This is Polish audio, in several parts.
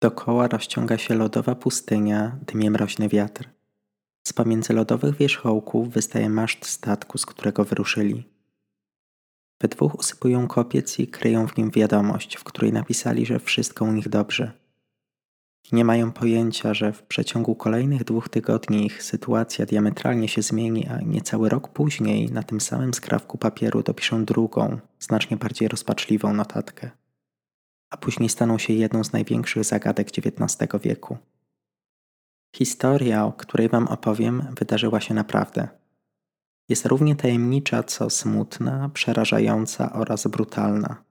Dokoła rozciąga się lodowa pustynia, dmie mroźny wiatr. Z pomiędzy lodowych wierzchołków wystaje maszt statku, z którego wyruszyli. We dwóch usypują kopiec i kryją w nim wiadomość, w której napisali, że wszystko u nich dobrze. Nie mają pojęcia, że w przeciągu kolejnych dwóch tygodni ich sytuacja diametralnie się zmieni, a niecały rok później na tym samym skrawku papieru dopiszą drugą, znacznie bardziej rozpaczliwą notatkę. A później staną się jedną z największych zagadek XIX wieku. Historia, o której Wam opowiem, wydarzyła się naprawdę. Jest równie tajemnicza, co smutna, przerażająca oraz brutalna.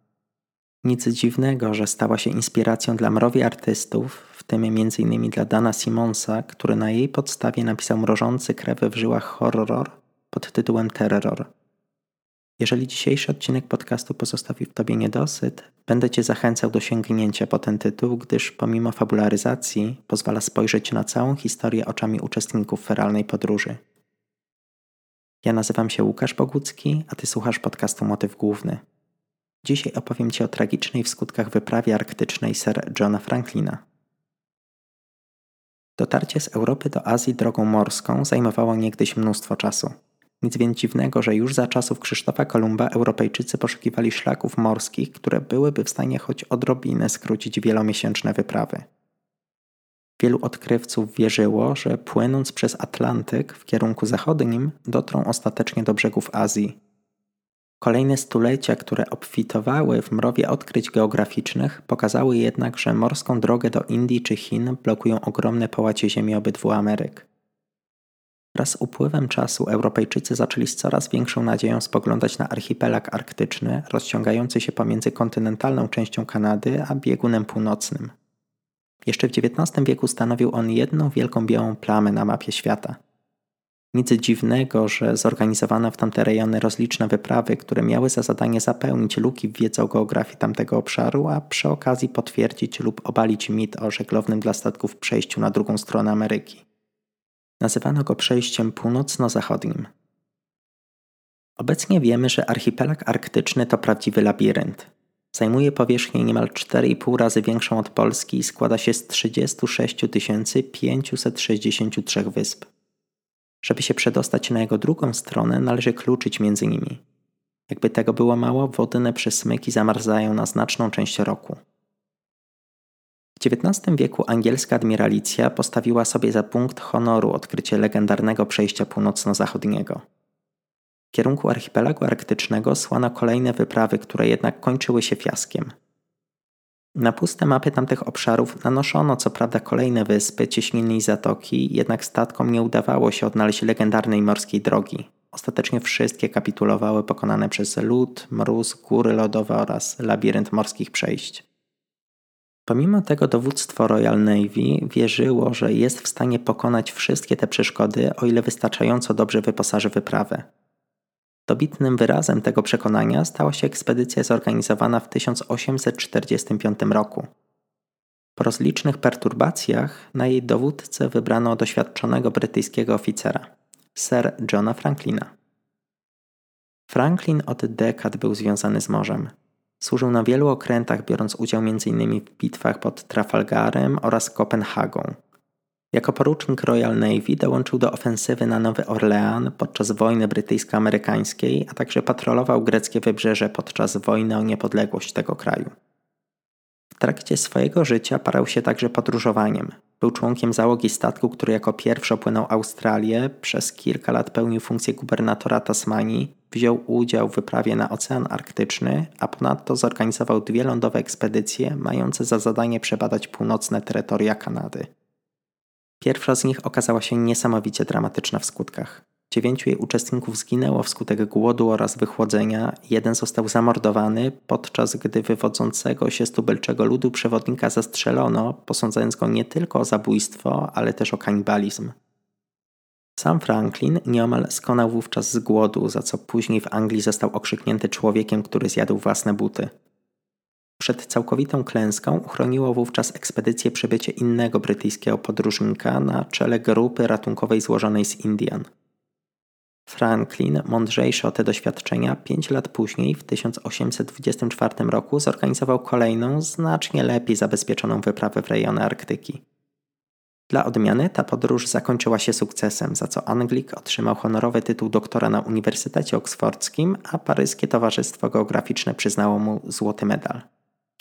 Nic dziwnego, że stała się inspiracją dla mrowi artystów, w tym m.in. dla Dana Simonsa, który na jej podstawie napisał mrożący krew w żyłach horror pod tytułem Terror. Jeżeli dzisiejszy odcinek podcastu pozostawi w Tobie niedosyt, będę Cię zachęcał do sięgnięcia po ten tytuł, gdyż pomimo fabularyzacji pozwala spojrzeć na całą historię oczami uczestników feralnej podróży. Ja nazywam się Łukasz Bogucki, a Ty słuchasz podcastu Motyw Główny. Dzisiaj opowiem Ci o tragicznej w skutkach wyprawie arktycznej Sir Johna Franklina. Dotarcie z Europy do Azji drogą morską zajmowało niegdyś mnóstwo czasu. Nic więc dziwnego, że już za czasów Krzysztofa Kolumba Europejczycy poszukiwali szlaków morskich, które byłyby w stanie choć odrobinę skrócić wielomiesięczne wyprawy. Wielu odkrywców wierzyło, że płynąc przez Atlantyk w kierunku zachodnim, dotrą ostatecznie do brzegów Azji. Kolejne stulecia, które obfitowały w mrowie odkryć geograficznych, pokazały jednak, że morską drogę do Indii czy Chin blokują ogromne połacie ziemi obydwu Ameryk. Wraz z upływem czasu Europejczycy zaczęli z coraz większą nadzieją spoglądać na archipelag arktyczny, rozciągający się pomiędzy kontynentalną częścią Kanady a biegunem północnym. Jeszcze w XIX wieku stanowił on jedną wielką białą plamę na mapie świata. Nic dziwnego, że zorganizowano w tamte rejony rozliczne wyprawy, które miały za zadanie zapełnić luki w wiedzy o geografii tamtego obszaru, a przy okazji potwierdzić lub obalić mit o żeglownym dla statków przejściu na drugą stronę Ameryki. Nazywano go przejściem północno-zachodnim. Obecnie wiemy, że archipelag arktyczny to prawdziwy labirynt. Zajmuje powierzchnię niemal 4,5 razy większą od Polski i składa się z 36 563 wysp. Żeby się przedostać na jego drugą stronę, należy kluczyć między nimi. Jakby tego było mało, wodne przesmyki zamarzają na znaczną część roku. W XIX wieku angielska admiralicja postawiła sobie za punkt honoru odkrycie legendarnego przejścia północno-zachodniego. W kierunku archipelagu arktycznego słano kolejne wyprawy, które jednak kończyły się fiaskiem. Na puste mapy tamtych obszarów nanoszono co prawda kolejne wyspy, cieśniny i zatoki, jednak statkom nie udawało się odnaleźć legendarnej morskiej drogi. Ostatecznie wszystkie kapitulowały pokonane przez lód, mróz, góry lodowe oraz labirynt morskich przejść. Pomimo tego dowództwo Royal Navy wierzyło, że jest w stanie pokonać wszystkie te przeszkody, o ile wystarczająco dobrze wyposaży wyprawę. Dobitnym wyrazem tego przekonania stała się ekspedycja zorganizowana w 1845 roku. Po rozlicznych perturbacjach na jej dowódcę wybrano doświadczonego brytyjskiego oficera, Sir Johna Franklina. Franklin od dekad był związany z morzem. Służył na wielu okrętach, biorąc udział m.in. w bitwach pod Trafalgarem oraz Kopenhagą. Jako porucznik Royal Navy dołączył do ofensywy na Nowy Orlean podczas wojny brytyjsko-amerykańskiej, a także patrolował greckie wybrzeże podczas wojny o niepodległość tego kraju. W trakcie swojego życia parał się także podróżowaniem. Był członkiem załogi statku, który jako pierwszy opłynął Australię, przez kilka lat pełnił funkcję gubernatora Tasmanii, wziął udział w wyprawie na Ocean Arktyczny, a ponadto zorganizował dwie lądowe ekspedycje mające za zadanie przebadać północne terytoria Kanady. Pierwsza z nich okazała się niesamowicie dramatyczna w skutkach. Dziewięciu jej uczestników zginęło wskutek głodu oraz wychłodzenia, jeden został zamordowany, podczas gdy wywodzącego się z tubylczego ludu przewodnika zastrzelono, posądzając go nie tylko o zabójstwo, ale też o kanibalizm. Sam Franklin nieomal skonał wówczas z głodu, za co później w Anglii został okrzyknięty człowiekiem, który zjadł własne buty. Przed całkowitą klęską uchroniło wówczas ekspedycję przybycie innego brytyjskiego podróżnika na czele grupy ratunkowej złożonej z Indian. Franklin, mądrzejszy o te doświadczenia, pięć lat później, w 1824 roku, zorganizował kolejną, znacznie lepiej zabezpieczoną wyprawę w rejony Arktyki. Dla odmiany ta podróż zakończyła się sukcesem, za co Anglik otrzymał honorowy tytuł doktora na Uniwersytecie Oksfordzkim, a Paryskie Towarzystwo Geograficzne przyznało mu złoty medal.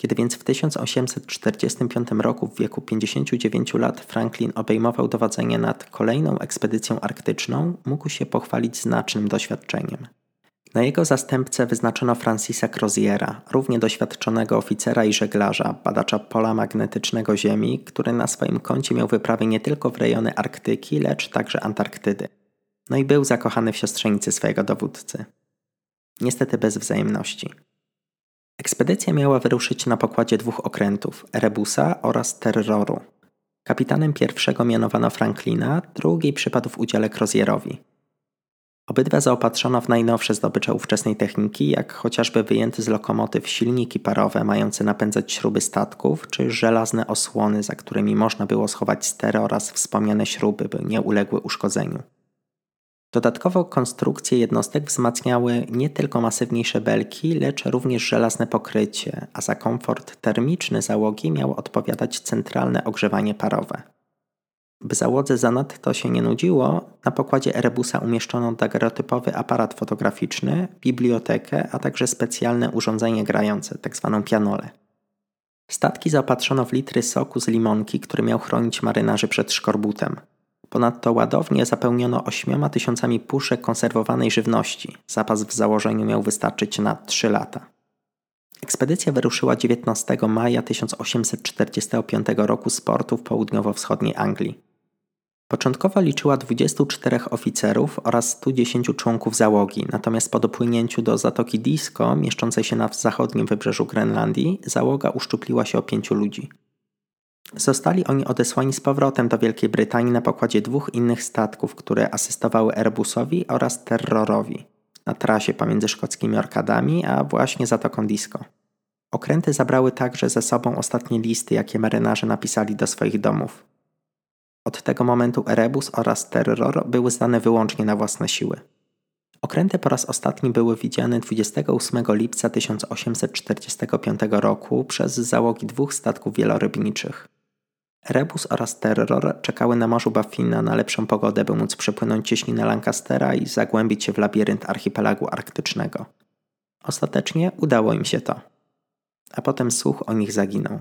Kiedy więc w 1845 roku w wieku 59 lat Franklin obejmował dowodzenie nad kolejną ekspedycją arktyczną, mógł się pochwalić znacznym doświadczeniem. Na jego zastępcę wyznaczono Francisa Croziera, równie doświadczonego oficera i żeglarza, badacza pola magnetycznego Ziemi, który na swoim koncie miał wyprawy nie tylko w rejony Arktyki, lecz także Antarktydy. No i był zakochany w siostrzenicy swojego dowódcy. Niestety bez wzajemności. Ekspedycja miała wyruszyć na pokładzie dwóch okrętów Erebusa oraz Terroru. Kapitanem pierwszego mianowano Franklina, drugi przypadł w udziale Crozierowi. Obydwa zaopatrzono w najnowsze zdobycze ówczesnej techniki, jak chociażby wyjęty z lokomotyw silniki parowe mające napędzać śruby statków, czy żelazne osłony, za którymi można było schować stery oraz wspomniane śruby, by nie uległy uszkodzeniu. Dodatkowo konstrukcje jednostek wzmacniały nie tylko masywniejsze belki, lecz również żelazne pokrycie, a za komfort termiczny załogi miało odpowiadać centralne ogrzewanie parowe. By załodze zanadto się nie nudziło, na pokładzie Erebusa umieszczono dagerotypowy aparat fotograficzny, bibliotekę, a także specjalne urządzenie grające, tzw. Tak pianole. Statki zaopatrzono w litry soku z limonki, który miał chronić marynarzy przed szkorbutem. Ponadto ładownie zapełniono 8 tysiącami puszek konserwowanej żywności. Zapas w założeniu miał wystarczyć na 3 lata. Ekspedycja wyruszyła 19 maja 1845 roku z portu w południowo-wschodniej Anglii. Początkowo liczyła 24 oficerów oraz 110 członków załogi, natomiast po dopłynięciu do Zatoki Disco, mieszczącej się na zachodnim wybrzeżu Grenlandii, załoga uszczupliła się o pięciu ludzi. Zostali oni odesłani z powrotem do Wielkiej Brytanii na pokładzie dwóch innych statków, które asystowały Airbusowi oraz Terrorowi na trasie pomiędzy szkockimi Orkadami a właśnie Zatoką Disco. Okręty zabrały także ze sobą ostatnie listy, jakie marynarze napisali do swoich domów. Od tego momentu Erebus oraz Terror były zdane wyłącznie na własne siły. Okręty po raz ostatni były widziane 28 lipca 1845 roku przez załogi dwóch statków wielorybniczych. Rebus oraz Terror czekały na morzu Baffina na lepszą pogodę, by móc przepłynąć cieśninę Lancastera i zagłębić się w labirynt archipelagu arktycznego. Ostatecznie udało im się to. A potem słuch o nich zaginął.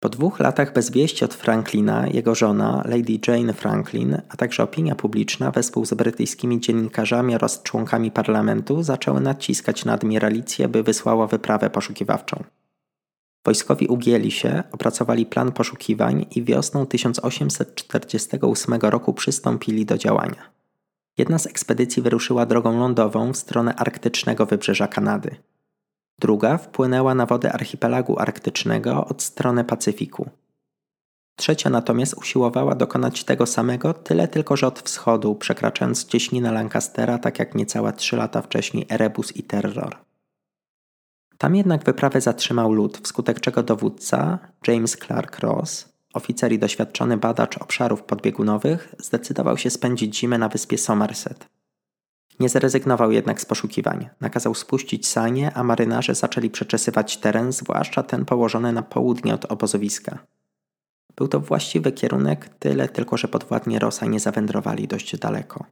Po dwóch latach bez wieści od Franklina, jego żona, Lady Jane Franklin, a także opinia publiczna wespół z brytyjskimi dziennikarzami oraz członkami parlamentu zaczęły naciskać na admiralicję, by wysłała wyprawę poszukiwawczą. Wojskowi ugięli się, opracowali plan poszukiwań i wiosną 1848 roku przystąpili do działania. Jedna z ekspedycji wyruszyła drogą lądową w stronę arktycznego wybrzeża Kanady. Druga wpłynęła na wodę archipelagu arktycznego od strony Pacyfiku. Trzecia natomiast usiłowała dokonać tego samego, tyle tylko że od wschodu, przekraczając cieśninę Lancastera, tak jak niecałe trzy lata wcześniej Erebus i Terror. Tam jednak wyprawę zatrzymał lód, wskutek czego dowódca, James Clark Ross, oficer i doświadczony badacz obszarów podbiegunowych, zdecydował się spędzić zimę na wyspie Somerset. Nie zrezygnował jednak z poszukiwań. Nakazał spuścić sanie, a marynarze zaczęli przeczesywać teren, zwłaszcza ten położony na południe od obozowiska. Był to właściwy kierunek, tyle tylko, że podwładni Rosa nie zawędrowali dość daleko.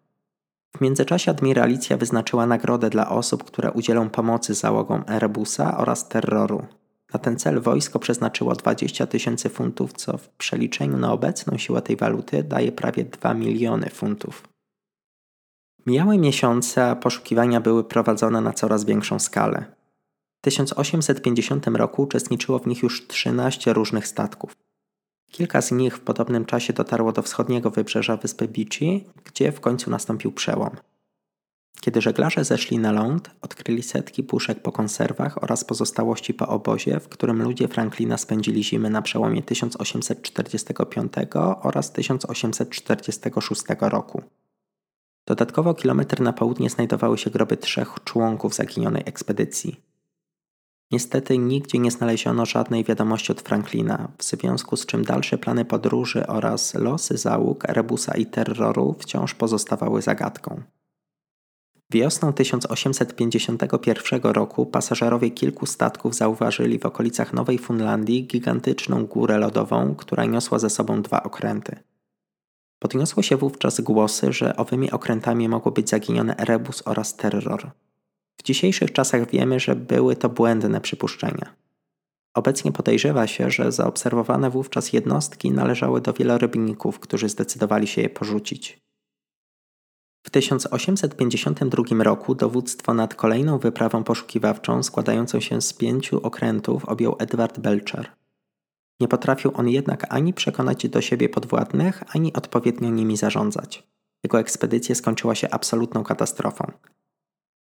W międzyczasie admiralicja wyznaczyła nagrodę dla osób, które udzielą pomocy załogom Airbusa oraz terroru. Na ten cel wojsko przeznaczyło 20 tysięcy funtów, co w przeliczeniu na obecną siłę tej waluty daje prawie 2 miliony funtów. Mijały miesiące, a poszukiwania były prowadzone na coraz większą skalę. W 1850 roku uczestniczyło w nich już 13 różnych statków. Kilka z nich w podobnym czasie dotarło do wschodniego wybrzeża wyspy Beachy, gdzie w końcu nastąpił przełom. Kiedy żeglarze zeszli na ląd, odkryli setki puszek po konserwach oraz pozostałości po obozie, w którym ludzie Franklina spędzili zimy na przełomie 1845 oraz 1846 roku. Dodatkowo kilometr na południe znajdowały się groby trzech członków zaginionej ekspedycji. Niestety nigdzie nie znaleziono żadnej wiadomości od Franklina, w związku z czym dalsze plany podróży oraz losy załóg Rebusa i Terroru wciąż pozostawały zagadką. Wiosną 1851 roku pasażerowie kilku statków zauważyli w okolicach Nowej Fundlandii gigantyczną górę lodową, która niosła ze sobą dwa okręty. Podniosły się wówczas głosy, że owymi okrętami mogło być zaginione Erebus oraz Terror. W dzisiejszych czasach wiemy, że były to błędne przypuszczenia. Obecnie podejrzewa się, że zaobserwowane wówczas jednostki należały do wielorybników, którzy zdecydowali się je porzucić. W 1852 roku dowództwo nad kolejną wyprawą poszukiwawczą składającą się z pięciu okrętów objął Edward Belcher. Nie potrafił on jednak ani przekonać do siebie podwładnych, ani odpowiednio nimi zarządzać. Jego ekspedycja skończyła się absolutną katastrofą.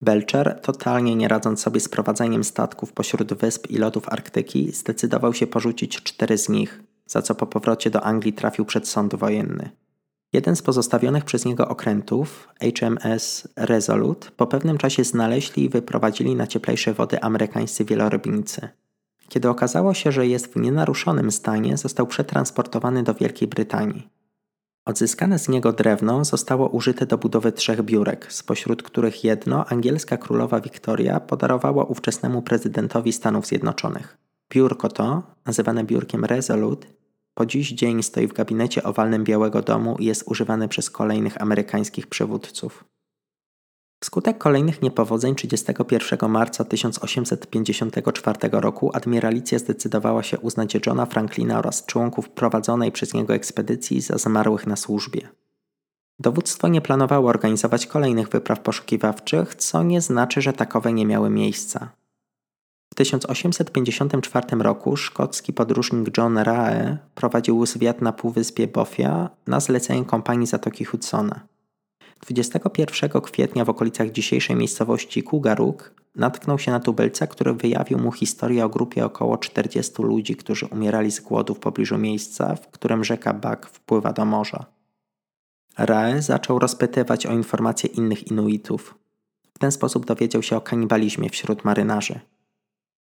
Belcher, totalnie nie radząc sobie z prowadzeniem statków pośród wysp i lodów Arktyki, zdecydował się porzucić cztery z nich, za co po powrocie do Anglii trafił przed sąd wojenny. Jeden z pozostawionych przez niego okrętów, HMS Resolute, po pewnym czasie znaleźli i wyprowadzili na cieplejsze wody amerykańscy wielorybnicy. Kiedy okazało się, że jest w nienaruszonym stanie, został przetransportowany do Wielkiej Brytanii. Odzyskane z niego drewno zostało użyte do budowy trzech biurek, spośród których jedno angielska królowa Wiktoria podarowała ówczesnemu prezydentowi Stanów Zjednoczonych. Biurko to, nazywane biurkiem Resolute, po dziś dzień stoi w gabinecie owalnym Białego Domu i jest używane przez kolejnych amerykańskich przywódców. Wskutek kolejnych niepowodzeń 31 marca 1854 roku admiralicja zdecydowała się uznać Johna Franklina oraz członków prowadzonej przez niego ekspedycji za zmarłych na służbie. Dowództwo nie planowało organizować kolejnych wypraw poszukiwawczych, co nie znaczy, że takowe nie miały miejsca. W 1854 roku szkocki podróżnik John Rae prowadził zwiat na półwyspie Bofia na zlecenie kompanii Zatoki Hudsona. 21 kwietnia w okolicach dzisiejszej miejscowości Kugaruk natknął się na tubelca, który wyjawił mu historię o grupie około 40 ludzi, którzy umierali z głodu w pobliżu miejsca, w którym rzeka Bak wpływa do morza. Rae zaczął rozpytywać o informacje innych Inuitów. W ten sposób dowiedział się o kanibalizmie wśród marynarzy.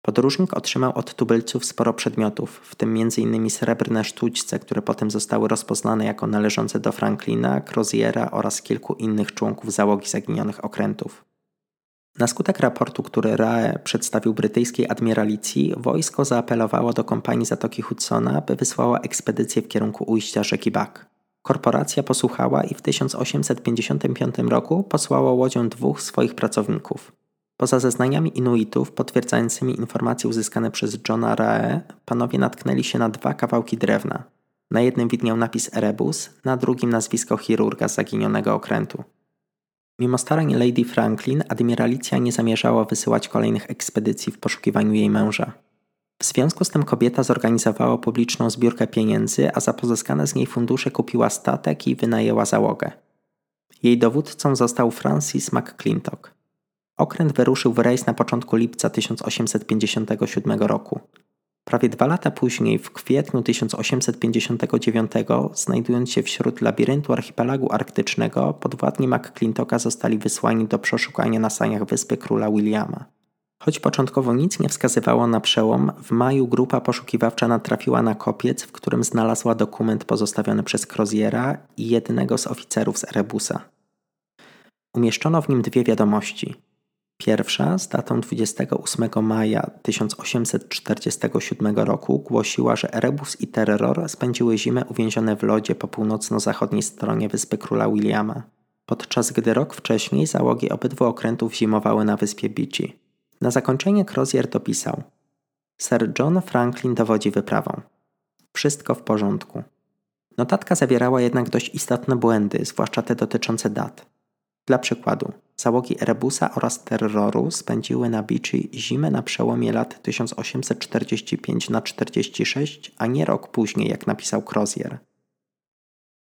Podróżnik otrzymał od tubylców sporo przedmiotów, w tym m.in. srebrne sztućce, które potem zostały rozpoznane jako należące do Franklina, Croziera oraz kilku innych członków załogi zaginionych okrętów. Na skutek raportu, który Rae przedstawił brytyjskiej admiralicji, wojsko zaapelowało do kompanii Zatoki Hudsona, by wysłała ekspedycję w kierunku ujścia rzeki Bak. Korporacja posłuchała i w 1855 roku posłała łodzią dwóch swoich pracowników – Poza zeznaniami Inuitów potwierdzającymi informacje uzyskane przez Johna Rae, panowie natknęli się na dwa kawałki drewna. Na jednym widniał napis Erebus, na drugim nazwisko chirurga zaginionego okrętu. Mimo starań Lady Franklin, admiralicja nie zamierzała wysyłać kolejnych ekspedycji w poszukiwaniu jej męża. W związku z tym kobieta zorganizowała publiczną zbiórkę pieniędzy, a za pozyskane z niej fundusze kupiła statek i wynajęła załogę. Jej dowódcą został Francis McClintock. Okręt wyruszył w rejs na początku lipca 1857 roku. Prawie dwa lata później, w kwietniu 1859, znajdując się wśród labiryntu archipelagu arktycznego, podwładni McClintocka zostali wysłani do przeszukania na saniach wyspy króla Williama. Choć początkowo nic nie wskazywało na przełom, w maju grupa poszukiwawcza natrafiła na kopiec, w którym znalazła dokument pozostawiony przez Croziera i jednego z oficerów z Erebusa. Umieszczono w nim dwie wiadomości – Pierwsza z datą 28 maja 1847 roku głosiła, że Erebus i Terror spędziły zimę uwięzione w lodzie po północno-zachodniej stronie wyspy Króla Williama, podczas gdy rok wcześniej załogi obydwu okrętów zimowały na wyspie Beachy. Na zakończenie Crozier dopisał Sir John Franklin dowodzi wyprawą. Wszystko w porządku. Notatka zawierała jednak dość istotne błędy, zwłaszcza te dotyczące dat. Dla przykładu, załogi Erebusa oraz Terroru spędziły na Beachy zimę na przełomie lat 1845 na 46, a nie rok później, jak napisał Crozier.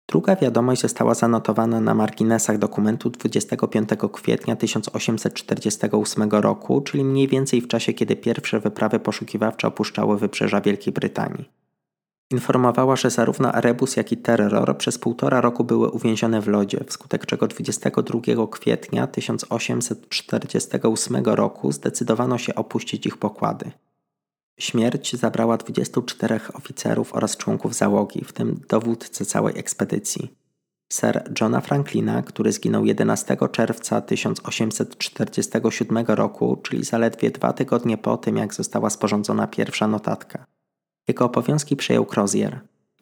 Druga wiadomość została zanotowana na marginesach dokumentu 25 kwietnia 1848 roku, czyli mniej więcej w czasie, kiedy pierwsze wyprawy poszukiwawcze opuszczały wybrzeża Wielkiej Brytanii. Informowała, że zarówno Erebus, jak i Terror przez półtora roku były uwięzione w lodzie, wskutek czego 22 kwietnia 1848 roku zdecydowano się opuścić ich pokłady. Śmierć zabrała 24 oficerów oraz członków załogi, w tym dowódcę całej ekspedycji. Sir Johna Franklina, który zginął 11 czerwca 1847 roku, czyli zaledwie dwa tygodnie po tym, jak została sporządzona pierwsza notatka. Jego obowiązki przejął Crozier.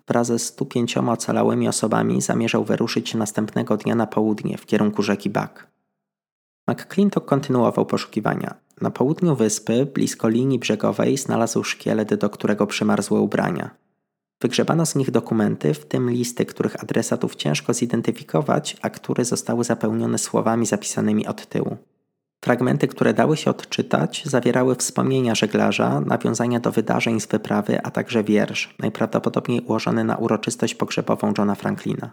Wraz ze 105 ocalałymi osobami zamierzał wyruszyć następnego dnia na południe w kierunku rzeki Buck. McClintock kontynuował poszukiwania. Na południu wyspy, blisko linii brzegowej, znalazł szkielet, do którego przymarzły ubrania. Wygrzebano z nich dokumenty, w tym listy, których adresatów ciężko zidentyfikować, a które zostały zapełnione słowami zapisanymi od tyłu. Fragmenty, które dały się odczytać, zawierały wspomnienia żeglarza, nawiązania do wydarzeń z wyprawy, a także wiersz, najprawdopodobniej ułożony na uroczystość pogrzebową Johna Franklina.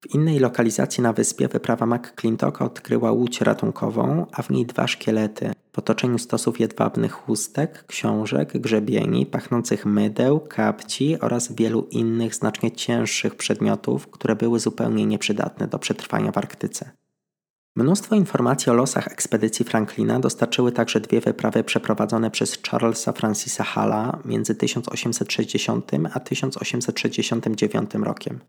W innej lokalizacji na wyspie wyprawa McClintocka odkryła łódź ratunkową, a w niej dwa szkielety w otoczeniu stosów jedwabnych chustek, książek, grzebieni, pachnących mydeł, kapci oraz wielu innych znacznie cięższych przedmiotów, które były zupełnie nieprzydatne do przetrwania w Arktyce. Mnóstwo informacji o losach ekspedycji Franklina dostarczyły także dwie wyprawy przeprowadzone przez Charlesa Francisa Halla między 1860 a 1869 rokiem.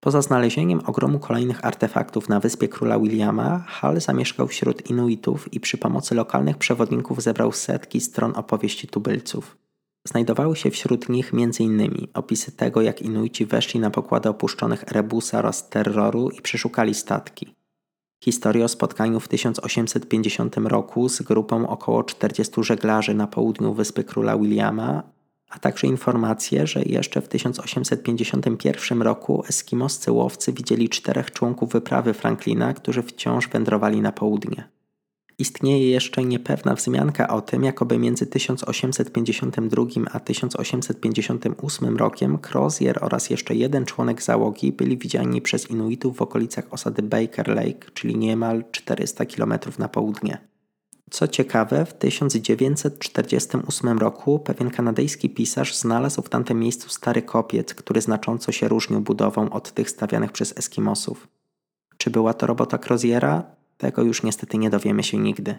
Poza znalezieniem ogromu kolejnych artefaktów na wyspie króla Williama, Hall zamieszkał wśród Inuitów i przy pomocy lokalnych przewodników zebrał setki stron opowieści tubylców. Znajdowały się wśród nich m.in. opisy tego, jak Inuici weszli na pokłady opuszczonych Erebusa oraz Terroru i przeszukali statki. Historię o spotkaniu w 1850 roku z grupą około 40 żeglarzy na południu wyspy króla Williama a także informacje, że jeszcze w 1851 roku eskimoscy łowcy widzieli czterech członków wyprawy Franklina, którzy wciąż wędrowali na południe. Istnieje jeszcze niepewna wzmianka o tym, jakoby między 1852 a 1858 rokiem Crozier oraz jeszcze jeden członek załogi byli widziani przez Inuitów w okolicach osady Baker Lake, czyli niemal 400 km na południe. Co ciekawe, w 1948 roku pewien kanadyjski pisarz znalazł w tamtym miejscu stary kopiec, który znacząco się różnił budową od tych stawianych przez Eskimosów. Czy była to robota Croziera? Tego już niestety nie dowiemy się nigdy.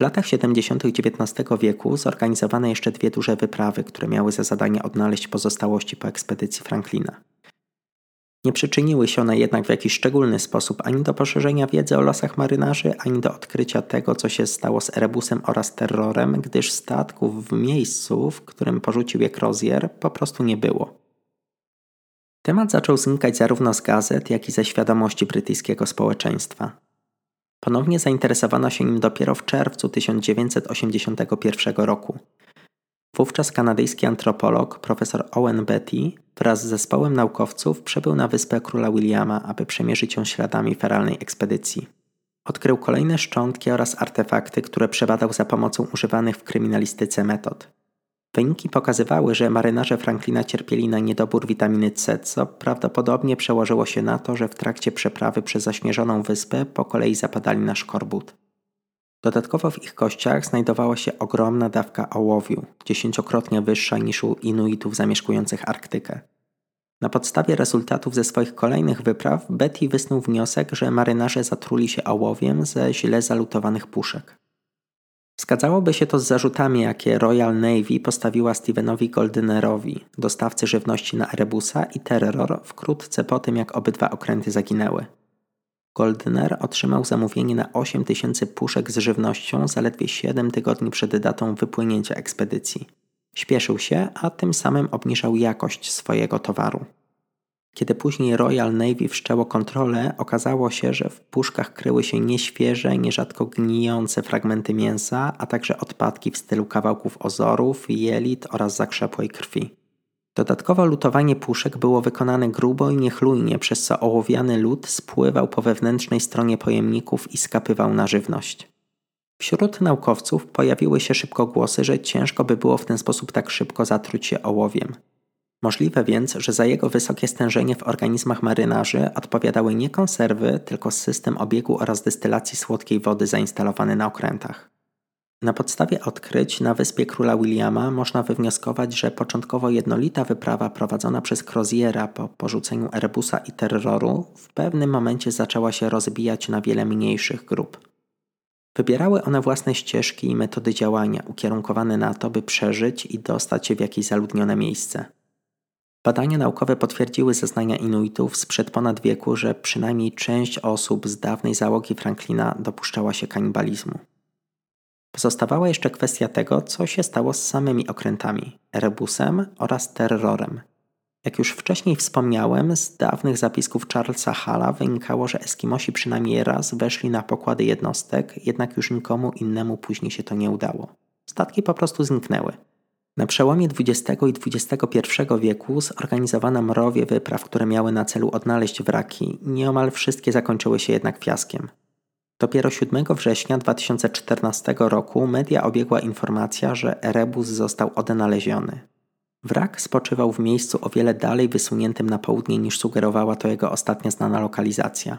W latach 70. XIX wieku zorganizowano jeszcze dwie duże wyprawy, które miały za zadanie odnaleźć pozostałości po ekspedycji Franklina. Nie przyczyniły się one jednak w jakiś szczególny sposób ani do poszerzenia wiedzy o losach marynarzy, ani do odkrycia tego, co się stało z Erebusem oraz Terrorem, gdyż statków w miejscu, w którym porzucił je Crozier, po prostu nie było. Temat zaczął znikać zarówno z gazet, jak i ze świadomości brytyjskiego społeczeństwa. Ponownie zainteresowano się nim dopiero w czerwcu 1981 roku. Wówczas kanadyjski antropolog profesor Owen Betty wraz z zespołem naukowców przybył na wyspę Króla Williama, aby przemierzyć ją śladami feralnej ekspedycji. Odkrył kolejne szczątki oraz artefakty, które przebadał za pomocą używanych w kryminalistyce metod. Wyniki pokazywały, że marynarze Franklina cierpieli na niedobór witaminy C, co prawdopodobnie przełożyło się na to, że w trakcie przeprawy przez zaśnieżoną wyspę po kolei zapadali na szkorbut. Dodatkowo w ich kościach znajdowała się ogromna dawka ołowiu, dziesięciokrotnie wyższa niż u Inuitów zamieszkujących Arktykę. Na podstawie rezultatów ze swoich kolejnych wypraw Betty wysnuł wniosek, że marynarze zatruli się ołowiem ze źle zalutowanych puszek. Zgadzałoby się to z zarzutami, jakie Royal Navy postawiła Stevenowi Goldenerowi, dostawcy żywności na Erebusa i Terror, wkrótce po tym, jak obydwa okręty zaginęły. Goldner otrzymał zamówienie na 8 tysięcy puszek z żywnością zaledwie 7 tygodni przed datą wypłynięcia ekspedycji. Śpieszył się, a tym samym obniżał jakość swojego towaru. Kiedy później Royal Navy wszczęło kontrolę, okazało się, że w puszkach kryły się nieświeże, nierzadko gnijące fragmenty mięsa, a także odpadki w stylu kawałków ozorów, jelit oraz zakrzepłej krwi. Dodatkowo lutowanie puszek było wykonane grubo i niechlujnie, przez co ołowiany lód spływał po wewnętrznej stronie pojemników i skapywał na żywność. Wśród naukowców pojawiły się szybko głosy, że ciężko by było w ten sposób tak szybko zatruć się ołowiem. Możliwe więc, że za jego wysokie stężenie w organizmach marynarzy odpowiadały nie konserwy, tylko system obiegu oraz destylacji słodkiej wody zainstalowany na okrętach. Na podstawie odkryć na wyspie króla Williama można wywnioskować, że początkowo jednolita wyprawa prowadzona przez Croziera po porzuceniu Erebusa i Terroru w pewnym momencie zaczęła się rozbijać na wiele mniejszych grup. Wybierały one własne ścieżki i metody działania ukierunkowane na to, by przeżyć i dostać się w jakieś zaludnione miejsce. Badania naukowe potwierdziły zeznania Inuitów sprzed ponad wieku, że przynajmniej część osób z dawnej załogi Franklina dopuszczała się kanibalizmu. Pozostawała jeszcze kwestia tego, co się stało z samymi okrętami, rebusem oraz terrorem. Jak już wcześniej wspomniałem, z dawnych zapisków Charlesa Halla wynikało, że Eskimosi przynajmniej raz weszli na pokłady jednostek, jednak już nikomu innemu później się to nie udało. Statki po prostu zniknęły. Na przełomie XX i XXI wieku zorganizowano mrowie wypraw, które miały na celu odnaleźć wraki. Nieomal wszystkie zakończyły się jednak fiaskiem. Dopiero 7 września 2014 roku media obiegła informacja, że Erebus został odnaleziony. Wrak spoczywał w miejscu o wiele dalej wysuniętym na południe niż sugerowała to jego ostatnia znana lokalizacja.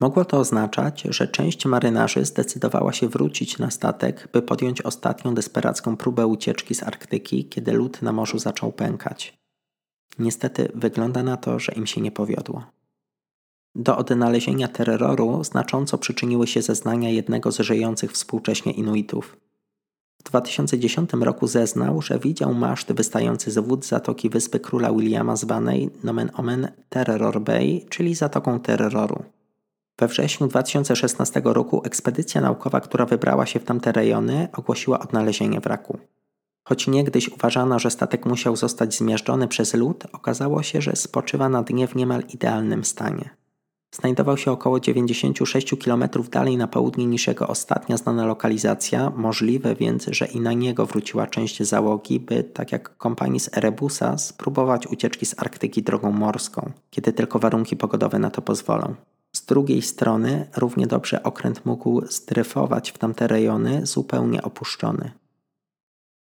Mogło to oznaczać, że część marynarzy zdecydowała się wrócić na statek, by podjąć ostatnią desperacką próbę ucieczki z Arktyki, kiedy lód na morzu zaczął pękać. Niestety wygląda na to, że im się nie powiodło. Do odnalezienia terroru znacząco przyczyniły się zeznania jednego z żyjących współcześnie Inuitów. W 2010 roku zeznał, że widział maszt wystający z wód zatoki wyspy króla Williama zwanej nomen omen Terror Bay, czyli Zatoką Terroru. We wrześniu 2016 roku ekspedycja naukowa, która wybrała się w tamte rejony, ogłosiła odnalezienie wraku. Choć niegdyś uważano, że statek musiał zostać zmiażdżony przez lód, okazało się, że spoczywa na dnie w niemal idealnym stanie. Znajdował się około 96 km dalej na południe niż jego ostatnia znana lokalizacja, możliwe więc, że i na niego wróciła część załogi, by, tak jak kompanii z Erebusa, spróbować ucieczki z Arktyki drogą morską, kiedy tylko warunki pogodowe na to pozwolą. Z drugiej strony równie dobrze okręt mógł zdryfować w tamte rejony zupełnie opuszczony.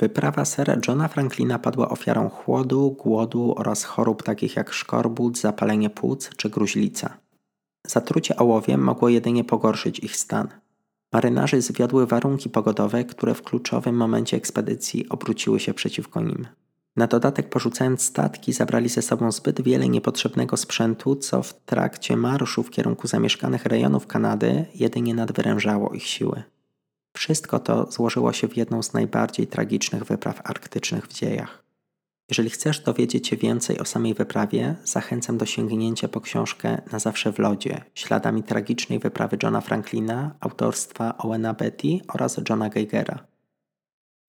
Wyprawa sera Johna Franklina padła ofiarą chłodu, głodu oraz chorób takich jak szkorbut, zapalenie płuc czy gruźlica. Zatrucie ołowiem mogło jedynie pogorszyć ich stan. Marynarze zwiodły warunki pogodowe, które w kluczowym momencie ekspedycji obróciły się przeciwko nim. Na dodatek porzucając statki zabrali ze sobą zbyt wiele niepotrzebnego sprzętu, co w trakcie marszu w kierunku zamieszkanych rejonów Kanady jedynie nadwyrężało ich siły. Wszystko to złożyło się w jedną z najbardziej tragicznych wypraw arktycznych w dziejach. Jeżeli chcesz dowiedzieć się więcej o samej wyprawie, zachęcam do sięgnięcia po książkę Na zawsze w lodzie, śladami tragicznej wyprawy Johna Franklina, autorstwa Owena Betty oraz Johna Geigera.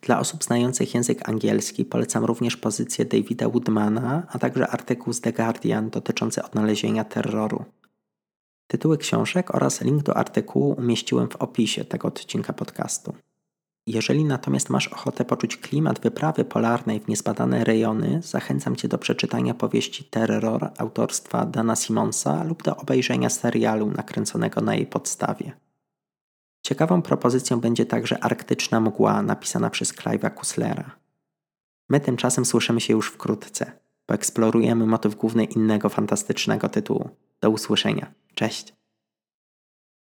Dla osób znających język angielski polecam również pozycję Davida Woodmana, a także artykuł z The Guardian dotyczący odnalezienia terroru. Tytuły książek oraz link do artykułu umieściłem w opisie tego odcinka podcastu. Jeżeli natomiast masz ochotę poczuć klimat wyprawy polarnej w niezbadane rejony, zachęcam Cię do przeczytania powieści Terror autorstwa Dana Simonsa lub do obejrzenia serialu nakręconego na jej podstawie. Ciekawą propozycją będzie także Arktyczna Mgła napisana przez Clive'a Kuslera. My tymczasem słyszymy się już wkrótce. Poeksplorujemy motyw główny innego fantastycznego tytułu. Do usłyszenia. Cześć!